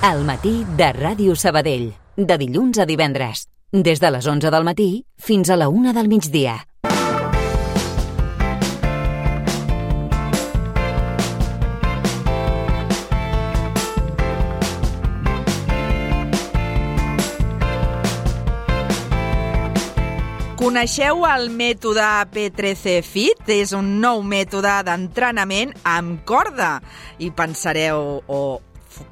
El matí de Ràdio Sabadell. De dilluns a divendres. Des de les 11 del matí fins a la 1 del migdia. Coneixeu el mètode P13 Fit? És un nou mètode d'entrenament amb corda. I pensareu, o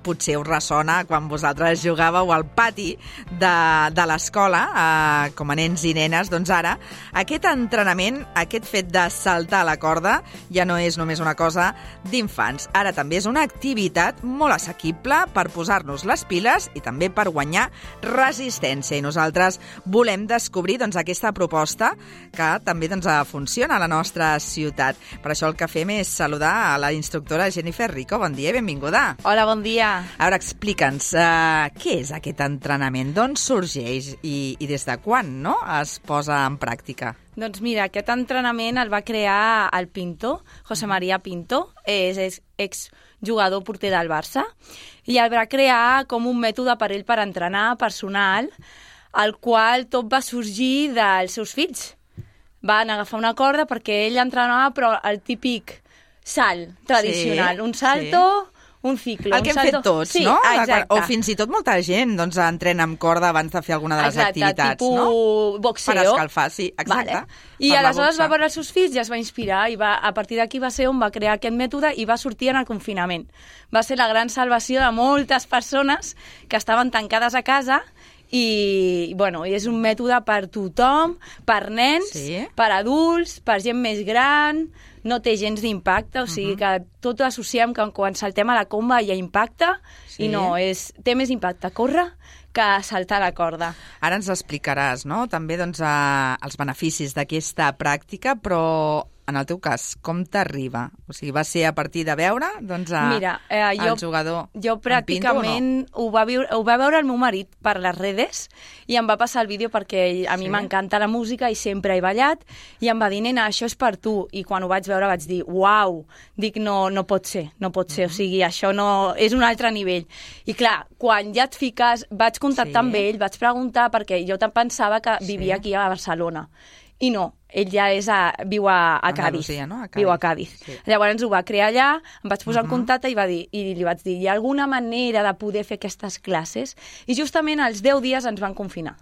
potser us ressona quan vosaltres jugàveu al pati de, de l'escola, eh, com a nens i nenes, doncs ara aquest entrenament, aquest fet de saltar la corda, ja no és només una cosa d'infants. Ara també és una activitat molt assequible per posar-nos les piles i també per guanyar resistència. I nosaltres volem descobrir doncs, aquesta proposta que també doncs, funciona a la nostra ciutat. Per això el que fem és saludar a la instructora Jennifer Rico. Bon dia i benvinguda. Hola, bon dia. A veure, explica'ns, uh, què és aquest entrenament? D'on sorgeix i, i des de quan no, es posa en pràctica? Doncs mira, aquest entrenament el va crear el Pinto, José María Pinto, és, és exjugador porter del Barça, i el va crear com un mètode per ell per entrenar personal, el qual tot va sorgir dels seus fills. Van agafar una corda perquè ell entrenava, però el típic salt tradicional, Sí, un salto... Sí un ciclo. El que hem salto... fet tots, sí, no? Exacte. O fins i tot molta gent doncs, entrena amb corda abans de fer alguna de les exacte, activitats, tipus no? boxeo. Per escalfar, sí, exacte. Vale. I aleshores boxa. va veure els seus fills i es va inspirar i va, a partir d'aquí va ser on va crear aquest mètode i va sortir en el confinament. Va ser la gran salvació de moltes persones que estaven tancades a casa i, bueno, és un mètode per tothom, per nens, Sí. per adults, per gent més gran, no té gens d'impacte, o sigui que tot associem que quan saltem a la comba hi ha impacte Sí. i no, és, té més impacte córrer que saltar la corda. Ara ens explicaràs, no?, també doncs, eh, els beneficis d'aquesta pràctica, però en el teu cas, com t'arriba? O sigui, va ser a partir de veure doncs, a, Mira, eh, jo, el jugador jo en Pinto o pràcticament ho, va viure, ho va veure el meu marit per les redes i em va passar el vídeo perquè a mi Sí. m'encanta la música i sempre he ballat i em va dir, nena, això és per tu. I quan ho vaig veure vaig dir, uau, dic, no, no pot ser, no pot ser, o sigui, això no... és un altre nivell. I clar, quan ja et fiques, vaig contactar Sí. amb ell, vaig preguntar, perquè jo pensava que vivia Sí. aquí a Barcelona. I no, ell ja és a, viu a, a Cádiz. Andalusia, no? A Viu a Cádiz, Cádiz. sí. Llavors ho va crear allà, em vaig posar Mhm. en contacte i, va dir, i li vaig dir, hi ha alguna manera de poder fer aquestes classes? I justament als 10 dies ens van confinar.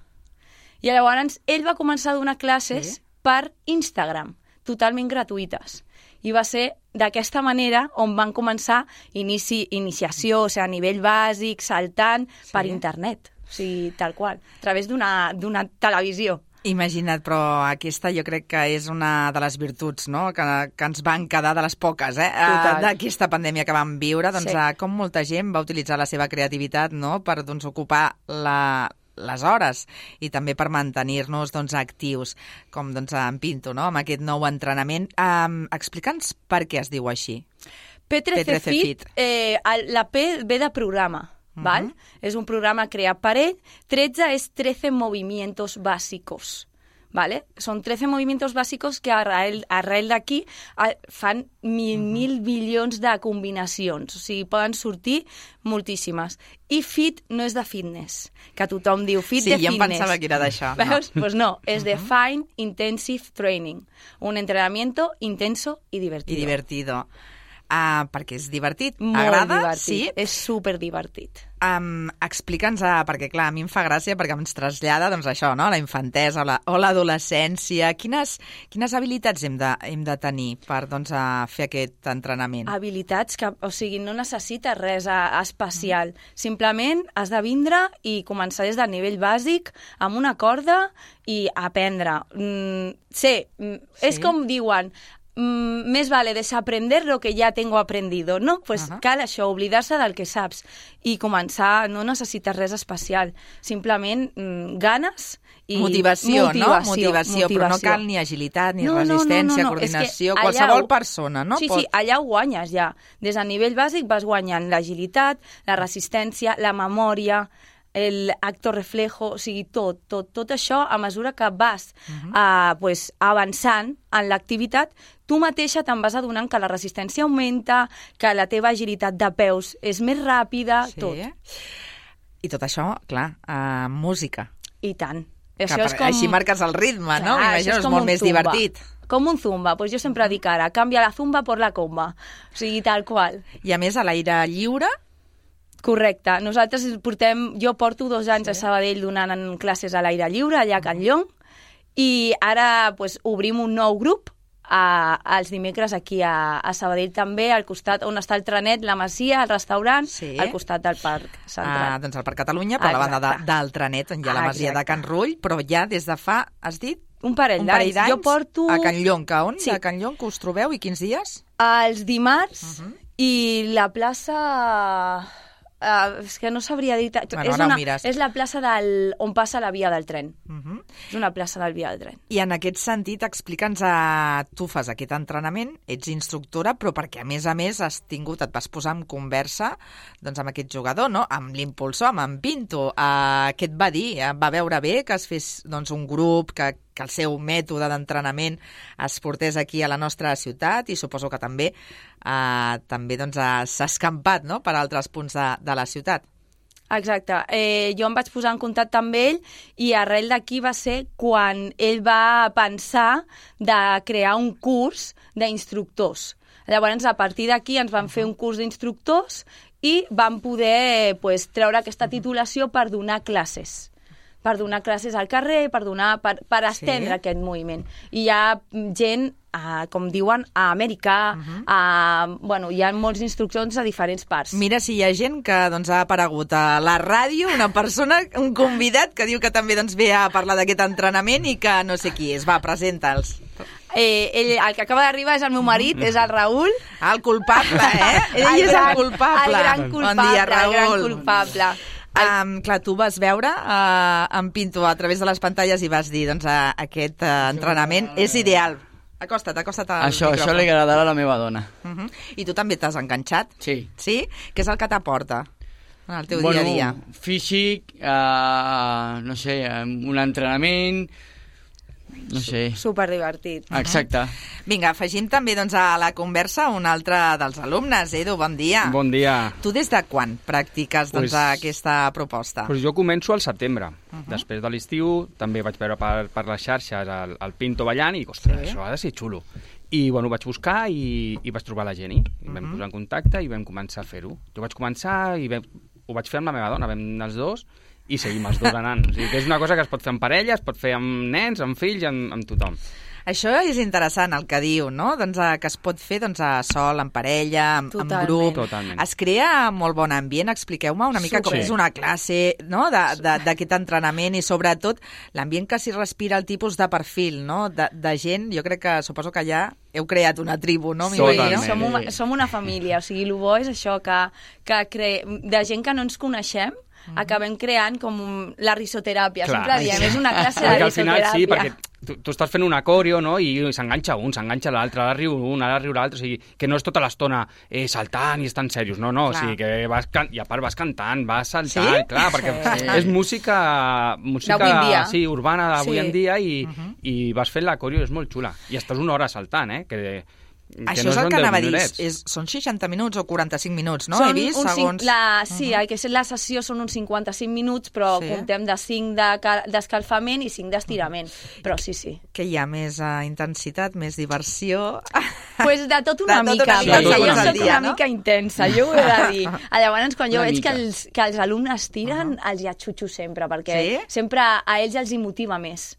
I llavors ell va començar a donar classes Sí. per Instagram, totalment gratuïtes. I va ser d'aquesta manera on van començar inici, iniciació, o sigui, a nivell bàsic, saltant, Sí. per internet. O sigui, tal qual, a través d'una televisió. Imagina't, però aquesta jo crec que és una de les virtuts no? que, que ens van quedar de les poques eh? Eh, d'aquesta pandèmia que vam viure, doncs, Sí. eh, com molta gent va utilitzar la seva creativitat no? per doncs, ocupar la, les hores i també per mantenir-nos doncs, actius, com doncs, en Pinto, no? amb aquest nou entrenament. Um, Explica'ns per què es diu així. P13, P13 Fit, Fit. Eh, el- la P ve de programa, Mhm. val? És un programa creat per ell. 13 és 13 movimientos básicos. ¿Vale? Són 13 movimientos bàsicos que arrel, arrel d'aquí fan mil, mil bilions de combinacions. O sigui, poden sortir moltíssimes. I fit no és de fitness, que tothom diu fit Sí, de jo em fitness. pensava que era d'això, no. Veus? Pues no, és de Fine Intensive Training. Un entrenamiento intenso y divertido. I divertido. Uh, perquè és divertit. Molt Agrada? divertit. Sí? És super divertit. Um, Explica'ns, uh, perquè clar, a mi em fa gràcia perquè ens trasllada doncs, això, no? la infantesa o la- o l'adolescència. Quines, quines habilitats hem de, hem de tenir per doncs, a fer aquest entrenament? Habilitats que, o sigui, no necessites res a, especial. Simplement has de vindre i començar des del nivell bàsic amb una corda i aprendre. Mm, sé, mm, és Sí. com diuen, mm, més vale desaprender lo que ya tengo aprendido, no? Pues Ahà. cal això, oblidar-se del que saps i començar, no necessites res especial, simplement mm, ganes i motivació, no? motivació, Motivació, però no motivació. cal ni agilitat, ni No, no, no, resistència, no, no, és que coordinació, allà qualsevol persona, no? Sí, Pot... sí, allà ho guanyes ja. Des del nivell bàsic vas guanyant l'agilitat, la resistència, la memòria, el acto reflejo, o sigui, tot, tot, tot això, a mesura que vas uh -huh. uh, pues, avançant en l'activitat, tu mateixa te'n vas adonant que la resistència augmenta, que la teva agilitat de peus és més ràpida, Sí. tot. I tot això, clar, uh, música. I tant. Això per- és com... Així marques el ritme, no? Clar, M'imagino, això és, com molt més zumba. divertit. Com un zumba, pues jo sempre dic ara, canvia la zumba por la comba. O sigui, tal qual. I a més, a l'aire lliure, Correcte. Nosaltres portem... Jo porto dos anys sí. a Sabadell donant en classes a l'aire lliure, allà a Can Llong, i ara pues, obrim un nou grup a, als dimecres aquí a, a Sabadell també, al costat on està el trenet, la Masia, el restaurant, Sí. al costat del Parc uh, Central. doncs al Parc Catalunya, per la banda de, Exacte. del trenet, on hi ha la masia de Exacte. Can Rull, però ja des de fa, has dit, un parell d'anys. Jo porto a Can Llong. Que on? Sí. A Can Llong, que us trobeu i quins dies? els dimarts i la plaça... Uh, és que no sabria dir... Bueno, és, una, és la plaça del, on passa la via del tren. Uh -huh. És una plaça del via del tren. I en aquest sentit, explica'ns, a... tu fas aquest entrenament, ets instructora, però perquè a més a més has tingut, et vas posar en conversa doncs, amb aquest jugador, no? amb l'impulsor, amb en Pinto. Uh, què et va dir? Eh, Va veure bé que es fes doncs, un grup, que, que el seu mètode d'entrenament es portés aquí a la nostra ciutat i suposo que també uh, també doncs, ha- s'ha escampat no? per altres punts de, de la ciutat. Exacte. Eh, jo em vaig posar en contacte amb ell i arrel d'aquí va ser quan ell va pensar de crear un curs d'instructors. Llavors, a partir d'aquí ens van fer un curs d'instructors i vam poder pues, treure aquesta titulació per donar classes per donar classes al carrer, per, donar, per, per estendre Sí. aquest moviment. I hi ha gent, uh, com diuen, a Amèrica, uh -huh. a, bueno, hi ha molts instruccions a diferents parts. Mira si hi ha gent que doncs, ha aparegut a la ràdio, una persona, un convidat que diu que també doncs, ve a parlar d'aquest entrenament i que no sé qui és. Va, presenta'ls. Eh, ell, el que acaba d'arribar és el meu marit, és el Raül. Ah, el culpable, eh? Ell és el culpable. El gran culpable, bon dia, el gran Raül. culpable. Um, clar, tu vas veure uh, en Pinto a través de les pantalles i vas dir, doncs, uh, aquest uh, entrenament és ideal. Acosta't, acosta't al Això, micròfon. això li agradarà a la meva dona. Uh -huh. I tu també t'has enganxat? Sí. Sí? Què és el que t'aporta en el teu bueno, dia a dia? físic, uh, no sé, un entrenament, no sé. Super divertit. Exacte. Vinga, afegim també doncs, a la conversa un altre dels alumnes. Edu, bon dia. Bon dia. Tu des de quan practiques doncs, Pues- aquesta proposta? Pues jo començo al setembre. Uh -huh. Després de l'estiu també vaig veure per, per les xarxes el, el Pinto ballant i dic, ostres, Sí. això ha de ser xulo. I bueno, vaig buscar i, i vaig trobar la Jenny. I vam posar en contacte i vam començar a fer-ho. Jo vaig començar i vam, ho vaig fer amb la meva dona, vam anar els dos i seguim els dos anant. O sigui, que és una cosa que es pot fer amb parella, es pot fer amb nens, amb fills, amb, amb tothom. Això és interessant el que diu, no? Doncs, eh, que es pot fer doncs, a sol, en parella, en, en Totalment. grup. Totalment. Es crea molt bon ambient. Expliqueu-me una mica com Sí. és una classe no? de- de- d'aquest entrenament i sobretot l'ambient que s'hi respira, el tipus de perfil no? de, de gent. Jo crec que suposo que ja heu creat una tribu, no? Sí. Totalment. som, una, som una família, o sigui, el bo és això, que, que cre... de gent que no ens coneixem, acabem creant com un... la risoteràpia, Clar. sempre diem, és una classe de al final risoteràpia. sí, perquè tu, tu estàs fent un acorio, no?, i s'enganxa un, s'enganxa l'altre, ara riu un, ara riu l'altre, o sigui, que no és tota l'estona eh, saltant i estan serios, no, no, Clar. o sigui, que vas, can... i a part vas cantant, vas saltant, Sí? clar, perquè Sí. és música, música sí, urbana d'avui Sí. en dia i, i vas fent l'acorio, és molt xula. I estàs una hora saltant, eh, que Això no és el que 10 anava a dir. És, són 60 minuts o 45 minuts, no? Són He vist, uns segons... la, sí, el que és la sessió són uns 55 minuts, però Sí. comptem de 5 de ca- d'escalfament i 5 d'estirament. Però sí, sí. Que hi ha més uh, intensitat, més diversió... Pues de tot una De tot mica, una mica, perquè tot jo una soc mica, una no? mica intensa, jo ho he de dir. Llavors, quan jo Una veig que els, que els alumnes tiren, els hi atxutxo sempre, perquè Sí? sempre a ells els hi motiva més.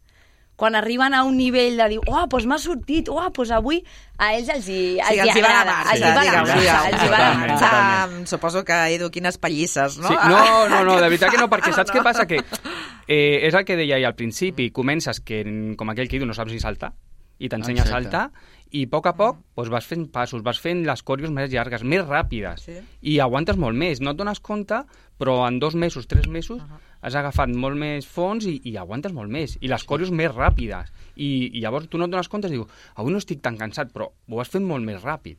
Quan arriben a un nivell de dir, oh, doncs m'ha sortit, oh, doncs avui, a ells els hi, els Sí, els hi va la agrada, marxa, els hi va la digueu-ne, marxa, digueu-ne. els hi va la marxa. Suposo que, Edu, quines pallisses, no? Sí, no, no, no, de veritat que no, perquè saps què passa? Que eh, és el que deia ahir al principi, comences que, com aquell que diu, no saps ni saltar, i t'ensenya a saltar, i a poc a poc doncs vas fent passos, vas fent les còrios més llargues, més ràpides, Sí. i aguantes molt més. No et dones compte, però en dos mesos, tres mesos, has agafat molt més fons i, i aguantes molt més. I les còrios més ràpides. I, I llavors tu no et dones compte i dius, avui no estic tan cansat, però ho has fet molt més ràpid.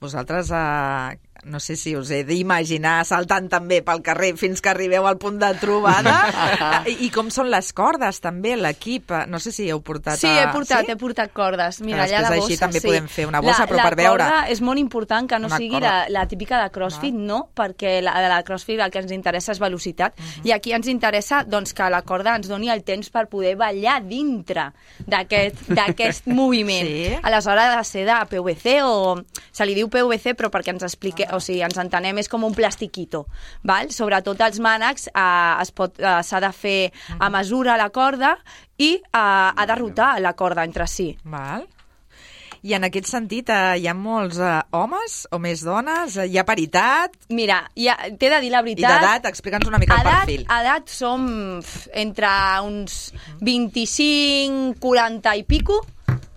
Vosaltres, eh, no sé si us he d'imaginar saltant també pel carrer fins que arribeu al punt de trobada. I, I com són les cordes, també, l'equip? No sé si heu portat... Sí, he a... portat, sí? he portat cordes. Mira, allà la bossa, així també sí. podem fer una bossa, la, però la per veure. corda és molt important que no Una sigui corda. la, la típica de crossfit, no, perquè la, de la crossfit el que ens interessa és velocitat, Mhm. i aquí ens interessa doncs, que la corda ens doni el temps per poder ballar dintre d'aquest moviment. Sí. Aleshores ha de ser de PVC o... Se li diu PVC, però perquè ens explique, Ah. o sigui, ens entenem, és com un plastiquito, val? Sobretot els mànecs eh, es pot eh, s'ha de fer a mesura la corda i eh, ha de rotar la corda entre si. Val. I en aquest sentit, eh, hi ha molts eh, homes o més dones? Eh, Hi ha paritat? Mira, ja, t'he de dir la I veritat... d'edat? Explica'ns una mica el edat, perfil. edat som entre uns 25, 40 i pico,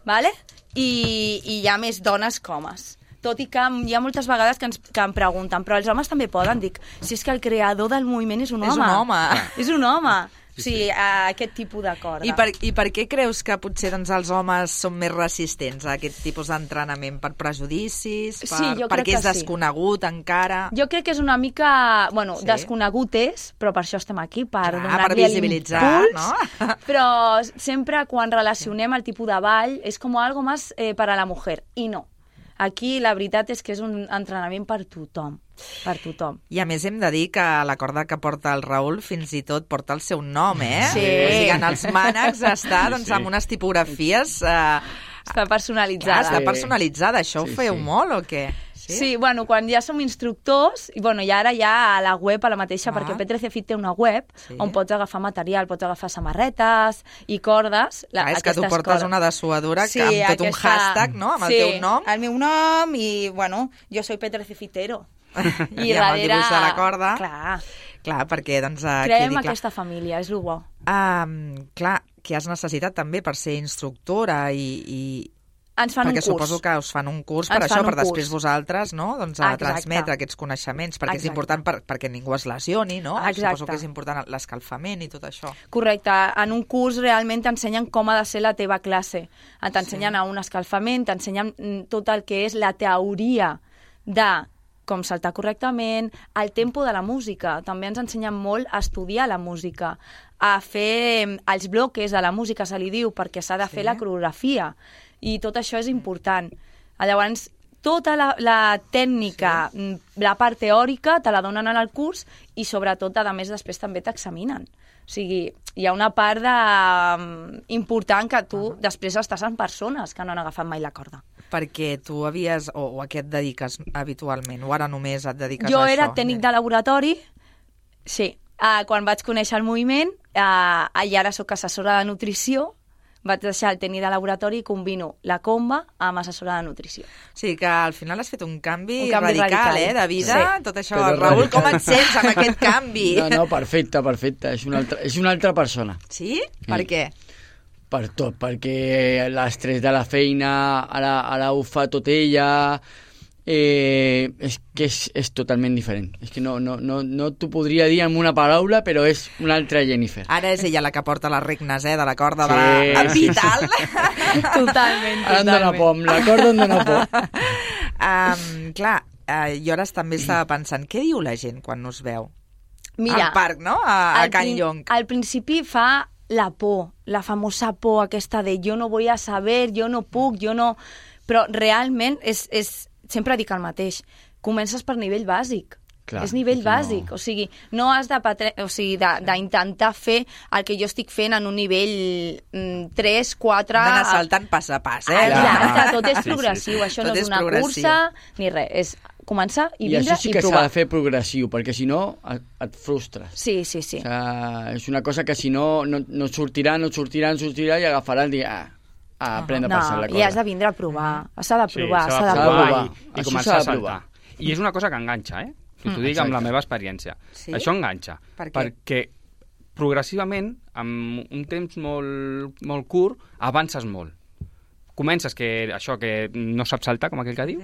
vale? I, i hi ha més dones que homes. Tot i que hi ha moltes vegades que, ens, que em pregunten, però els homes també poden? Dic, si és que el creador del moviment és un És home. un home. És un home. O sigui, a aquest tipus de corda. I per, I per què creus que potser doncs, els homes són més resistents a aquest tipus d'entrenament? Per prejudicis? Per, Sí, jo perquè és que sí. desconegut encara? Jo crec que és una mica... Bueno, Sí. sí. desconegut és, però per això estem aquí, per donar-li per visibilitzar, no? Però sempre quan relacionem el tipus de ball és com algo más eh, para la mujer, i no. Aquí la veritat és que és un entrenament per tothom, per tothom. I a més hem de dir que la corda que porta el Raül fins i tot porta el seu nom, eh? Sí. O sigui, en els mànecs està doncs, sí. amb unes tipografies... Eh, Està clar, personalitzada. està Sí. personalitzada. Això Sí, ho feu sí. molt o què? Sí? sí, bueno, quan ja som instructors, i bueno, i ara ja a la web, a la mateixa, Ah. perquè P13 Fit té una web Sí. on pots agafar material, pots agafar samarretes i cordes. La, és que tu portes cordes. una dessuadora que amb tot un hashtag, no?, amb el sí, teu nom. el meu nom i, bueno, jo soy P13 Fitero. I amb el dibuix de la corda. Clar, Clar, perquè doncs, uh, creem quedi clar. aquesta família, és el bo. Um, clar, que has necessitat també per ser instructora i, i Ens fan perquè un curs. suposo que us fan un curs per Ens això, per després curs. vosaltres, no?, doncs a Exacte. transmetre aquests coneixements, perquè és Exacte. important per, perquè ningú es lesioni, no? Exacte. Suposo que és important l'escalfament i tot això. Correcte. En un curs realment t'ensenyen com ha de ser la teva classe. T'ensenyen Sí. a un escalfament, t'ensenyen mm, tot el que és la teoria de com saltar correctament, el tempo de la música. També ens ensenyen molt a estudiar la música, a fer mm, els bloques de la música, se li diu, perquè s'ha de Sí. fer la coreografia. I tot això és important. Llavors, tota la, la tècnica, sí. la part teòrica, te la donen en el curs i, sobretot, a més, després també t'examinen. O sigui, hi ha una part de, um, important que tu uh -huh. després estàs en persones que no han agafat mai la corda. Perquè tu havies, o, o a què et dediques habitualment, o ara només et dediques jo a això? era tècnic de laboratori, sí, uh, quan vaig conèixer el moviment, uh, i ara sóc assessora de nutrició, vaig deixar el tècnic de laboratori i combino la comba amb assessora de nutrició. Sigui que al final has fet un canvi, Un canvi radical, radical. eh, de vida, Sí. tot això. Però Raül, radical. com et sents amb aquest canvi? No, no, perfecte, perfecte. És una altra, és una altra persona. Sí? Per què? Per tot, perquè l'estrès de la feina, ara, ara ho fa tot ella... Eh, és que és, és totalment diferent. És que no, no, no, no t'ho podria dir en una paraula, però és una altra Jennifer. Ara és ella la que porta les regnes, eh, de la corda Sí, de la sí, vital. Totalment, Ara em dóna por, amb la corda em dóna por. um, clar, uh, jo ara també estava pensant, què diu la gent quan us veu? Mira, Al parc, no? A, a al Can prin- Llong. Al principi fa la por, la famosa por aquesta de jo no voy a saber, jo no puc, jo no... Però realment és, és sempre dic el mateix. Comences per nivell bàsic. Clar, és nivell que no- bàsic, o sigui, no has de patre... o sigui, de- d'intentar fer el que jo estic fent en un nivell mm, 3, 4... D'anar saltant pas a pas, eh? Ah. Exacte, tot és Sí, sí. progressiu, això Tot no és és una progressiu. cursa ni res, és començar i, I vindre això sí i que s'ha provar. de fer progressiu, perquè si no et, et frustres. Sí, sí, sí. O sigui, és una cosa que si no, no, no sortirà, no sortirà, no sortirà i agafarà el dia ah, a prendre per No, la i cosa. has de vindre a provar. S'ha de Sí, provar, s'ha de s'ha de provar. provar. i, i Això començar a de saltar. provar. I és una cosa que enganxa, eh? Que t'ho Mm, dic amb la meva experiència. Sí? Això enganxa. Per què? Perquè progressivament, amb un temps molt, molt curt, avances molt. Comences que això que no saps saltar, com aquell que diu,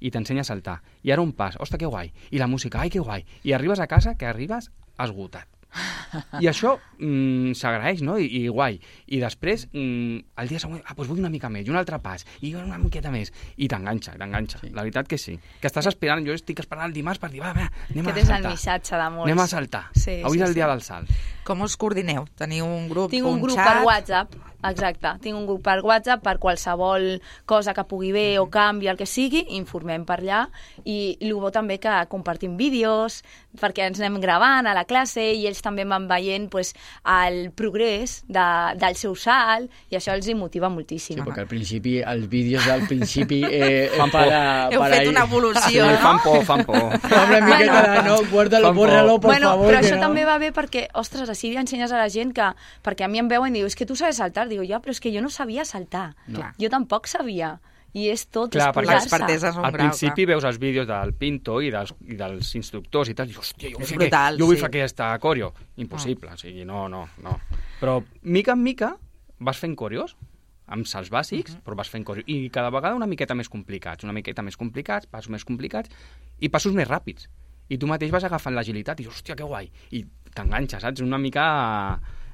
i t'ensenya a saltar. I ara un pas, ostres, que guai. I la música, ai, que guai. I arribes a casa que arribes esgotat. I això mm, s'agraeix, no? I, I guai. I després, mm, el dia següent, ah, doncs vull una mica més, i un altre pas, i una miqueta més. I t'enganxa, t'enganxa. Sí. La veritat que sí. Que estàs esperant, jo estic esperant el dimarts per dir, va, va, anem Aquest a és el saltar. missatge de molts. Anem a saltar. Sí, Avui sí, és el sí. dia del salt. Com us coordineu? Teniu un grup, Tinc un, grup xat? per WhatsApp, exacte. Tinc un grup per WhatsApp per qualsevol cosa que pugui bé o canvi, el que sigui, informem per allà. I, el bo també que compartim vídeos, perquè ens anem gravant a la classe i ells també van veient pues, el progrés de, del seu salt i això els hi motiva moltíssim. Sí, perquè al principi, els vídeos del principi... Eh, Fan por. para, Heu para fet ir- una evolució, Sí, no? fan por, fan por. Una miqueta de, no, guárdalo, Fan por. bueno, favor. però això no. també va bé perquè, ostres, així ensenyes a la gent que... Perquè a mi em veuen i diu, és que tu sabes saltar. Digo, ja, però és que jo no sabia saltar. No. Jo tampoc sabia. I és tot, Clar, és perquè posar-se. l'expertesa és un Al grau, principi clar. veus els vídeos del Pinto i dels, i dels instructors i tal, i dius, hòstia, jo vull, És fer, brutal, que, jo vull sí. fer aquesta coreo. Impossible, o sigui, no, no, no. Però, mica en mica, vas fent coreos, amb salts bàsics, però vas fent coreos. I cada vegada una miqueta més complicats, una miqueta més complicats, passos més complicats, i passos més ràpids. I tu mateix vas agafant l'agilitat i dius, hòstia, que guai. I t'enganxes, saps? Una mica...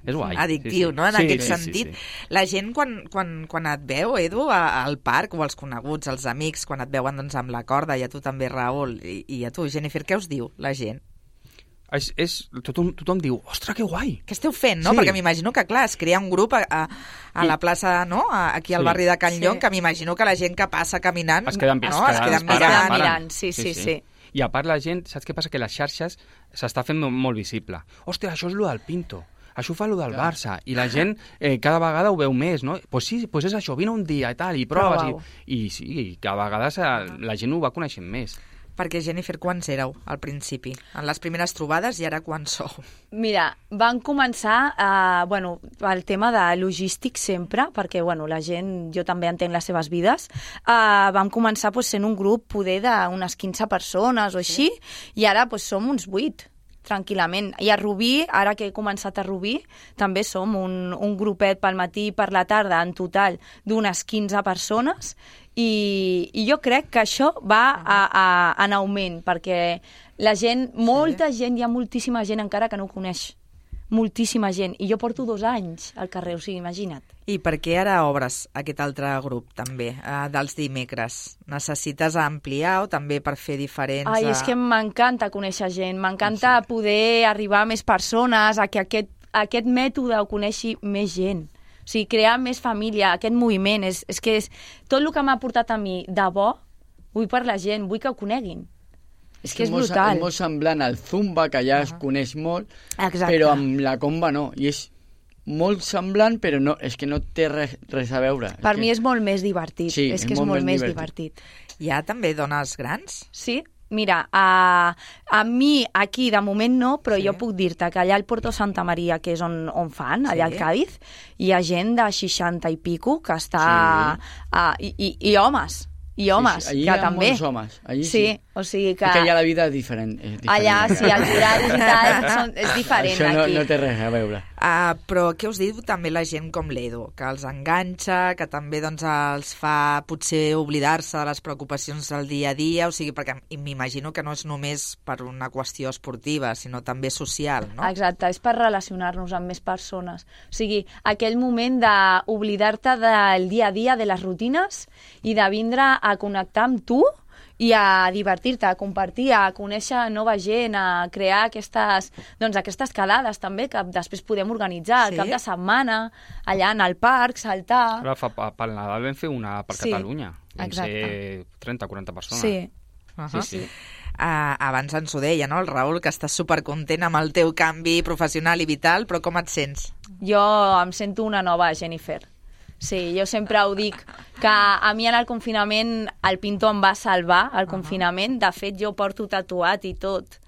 És guai. addictiu, sí, sí. no?, en Sí, aquest sí, sí, sentit. sí. La gent, quan, quan, quan et veu, Edu, a- al parc, o els coneguts, els amics, quan et veuen doncs, amb la corda, i a tu també, Raül, i, i a tu, Jennifer, què us diu la gent? És, és, tothom, tothom diu, ostres, que guai. Què esteu fent, no? Sí. Perquè m'imagino que, clar, es crea un grup a, a, a la plaça, no?, a, aquí al Sí. barri de Can Sí. Llong, que m'imagino que la gent que passa caminant... Es queden, no? es es queden, queden es paren, mirant. es paren. mirant, sí, sí, sí. I a part la gent, saps què passa? Que les xarxes s'està fent mo- molt visible. Hòstia, això és lo del Pinto. Això ho fa lo del Clar. Barça. I la gent eh, cada vegada ho veu més, no? Pues sí, pues és això, vine un dia i tal, i proves. I, I sí, i que a vegades eh, la gent ho va coneixent més. Perquè, Jennifer, quants éreu al principi? En les primeres trobades i ara quants sou? Mira, van començar, eh, bueno, el tema de logístic sempre, perquè, bueno, la gent, jo també entenc les seves vides, eh, vam començar pues, sent un grup poder d'unes 15 persones o així, i ara pues, som uns 8 tranquil·lament. I a Rubí, ara que he començat a Rubí, també som un, un grupet pel matí i per la tarda, en total, d'unes 15 persones, i, i jo crec que això va a, a, en augment, perquè la gent, molta gent, hi ha moltíssima gent encara que no ho coneix. Moltíssima gent. I jo porto dos anys al carrer, o sigui, imagina't. I per què ara obres aquest altre grup, també, eh, dels dimecres? Necessites ampliar o també per fer diferents... Ai, eh, és que m'encanta conèixer gent, m'encanta poder arribar a més persones, a que aquest, aquest mètode ho coneixi més gent. O sigui, crear més família, aquest moviment, és, és que és, tot el que m'ha portat a mi de bo, vull per la gent, vull que ho coneguin. És que és molt, brutal. És molt semblant al Zumba, que ja es coneix molt, Exacte. però amb la comba no. I és molt semblant, però no, és que no té res, res a veure. Per és mi que... és molt més divertit. Sí, és que és molt, més divertit. Hi ha també dones grans? Sí, mira, a, a mi aquí de moment no, però Sí. jo puc dir-te que allà al Porto Santa Maria, que és on, on fan, allà Sí. al Cádiz, hi ha gent de 60 i pico que està... Sí. A, i, i, I homes, i homes, sí, allí que hi ha també. molts homes, allí sí, sí. o sigui que... És que allà la vida és diferent. És diferent Allà, sí, els horaris i tal, són, és diferent Això no, aquí. no té res a veure. Uh, però què us diu també la gent com l'Edu? Que els enganxa, que també doncs, els fa potser oblidar-se de les preocupacions del dia a dia, o sigui, perquè m'imagino que no és només per una qüestió esportiva, sinó també social, no? Exacte, és per relacionar-nos amb més persones. O sigui, aquell moment d'oblidar-te del dia a dia, de les rutines, i de vindre a connectar amb tu i a divertir-te, a compartir, a conèixer nova gent, a crear aquestes, doncs, aquestes quedades també que després podem organitzar Sí? el cap de setmana, allà en el parc, saltar... Ara fa, pel Nadal vam fer una per Sí, Catalunya. Vam exacte. ser 30 o 40 persones. Sí, Uh sí, sí. Uh, abans ens ho deia, no, el Raül, que estàs supercontent amb el teu canvi professional i vital, però com et sents? jo em sento una nova Jennifer. Sí, jo sempre ho dic, que a mi en el confinament el Pinto em va salvar, el confinament. De fet, jo porto tatuat i tot.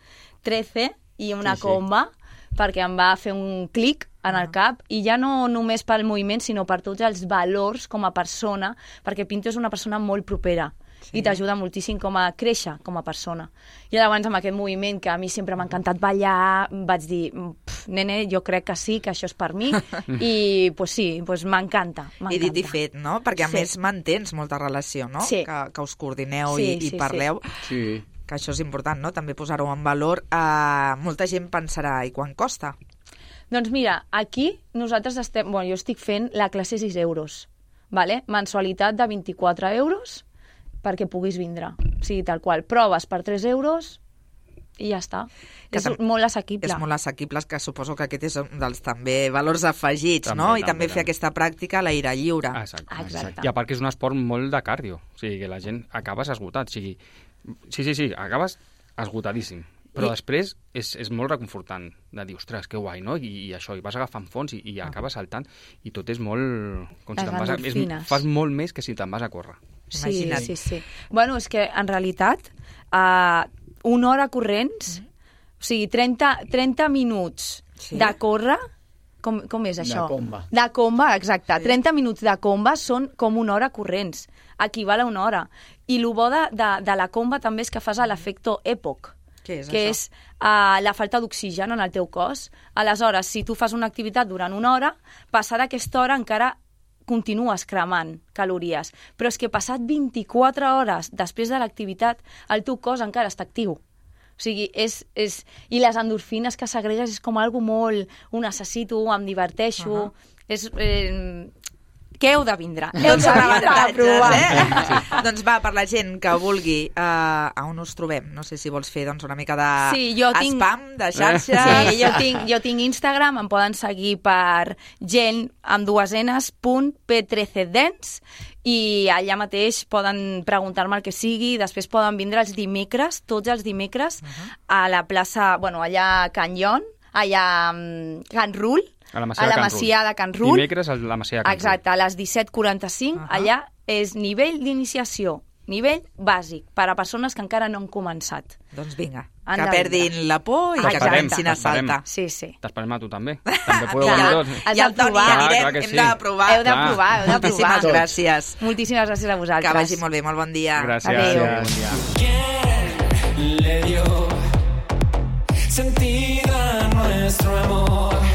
13 i una Sí, sí. comba, perquè em va fer un clic en el cap, i ja no només pel moviment, sinó per tots els valors com a persona, perquè Pinto és una persona molt propera Sí. i t'ajuda moltíssim com a créixer com a persona. I llavors amb aquest moviment que a mi sempre m'ha encantat ballar, vaig dir, "Pf, nene, jo crec que sí, que això és per mi, i pues sí, pues m'encanta. I dit i fet, no? Perquè a Sí. més mantens molta relació, no? Sí. Que, que us coordineu Sí, i, i sí, sí. parleu. Sí. que això és important, no? També posar-ho en valor. Uh, molta gent pensarà, i quan costa? Doncs mira, aquí nosaltres estem... Bueno, jo estic fent la classe 6 euros, vale? mensualitat de 24 euros perquè puguis vindre. O sigui, tal qual. Proves per 3 euros i ja està. Que és tam- molt assequible. És molt assequible, que suposo que aquest és un dels també valors afegits, També, no? I també, també, fer també. aquesta pràctica a l'aire lliure. Exacte. Ah, exacte. I a part que és un esport molt de cardio. O sigui, que la gent acabes esgotat. O sigui, sí, sí, sí, acabes esgotadíssim. Però I- després és, és molt reconfortant de dir, ostres, que guai, no? I, i això, i vas agafant fons i, i acabes saltant i tot és molt... Com Les si vas a, és, fas molt més que si te'n vas a córrer. Sí, Imagina't. sí, sí. Bueno, és que en realitat uh, una hora corrents, o sigui, 30, 30 minuts Sí. de córrer, com, com és això? comba. De comba, exacte. Sí. 30 minuts de comba són com una hora corrents. Equival a una hora. I el bo de, de, de la comba també és que fas l'efecte EPOC, Què és que això? és uh, la falta d'oxigen en el teu cos. Aleshores, si tu fas una activitat durant una hora, passada aquesta hora encara continues cremant calories. Però és que passat 24 hores després de l'activitat, el teu cos encara està actiu. O sigui, és, és... I les endorfines que segregues és com algo molt... Ho necessito, em diverteixo... Uh -huh. És... Eh, que heu de vindre. Heu Doncs de vindre a provar. eh? doncs va, per la gent que vulgui, uh, a on us trobem? No sé si vols fer doncs, una mica de Sí, jo tinc- spam, de xarxes... Sí, jo tinc, jo tinc Instagram, em poden seguir per gent amb dues enes, punt p13dance, i allà mateix poden preguntar-me el que sigui, després poden vindre els dimecres, tots els dimecres, a la plaça, bueno, allà a Can Lyon, allà a mm, Can Rull, a la Masia, a la de, Can Masia de Can Rull. Dimecres a la Masia de Can Rull. Exacte, a les 17.45, uh -huh. allà és nivell d'iniciació, nivell bàsic, per a persones que encara no han començat. Doncs vinga, han que perdin la por i Exacte. que acabem sin saltar. Sí, sí. T'esperem a tu també. També podeu venir tots. I el Toni anirem, clar, sí. hem de provar. Heu de provar, heu de provar. Moltíssimes gràcies. Moltíssimes gràcies a vosaltres. Que vagi molt bé, molt bon dia. Gràcies. Adéu. Adéu. Bon dia. le dio sentido a nuestro amor?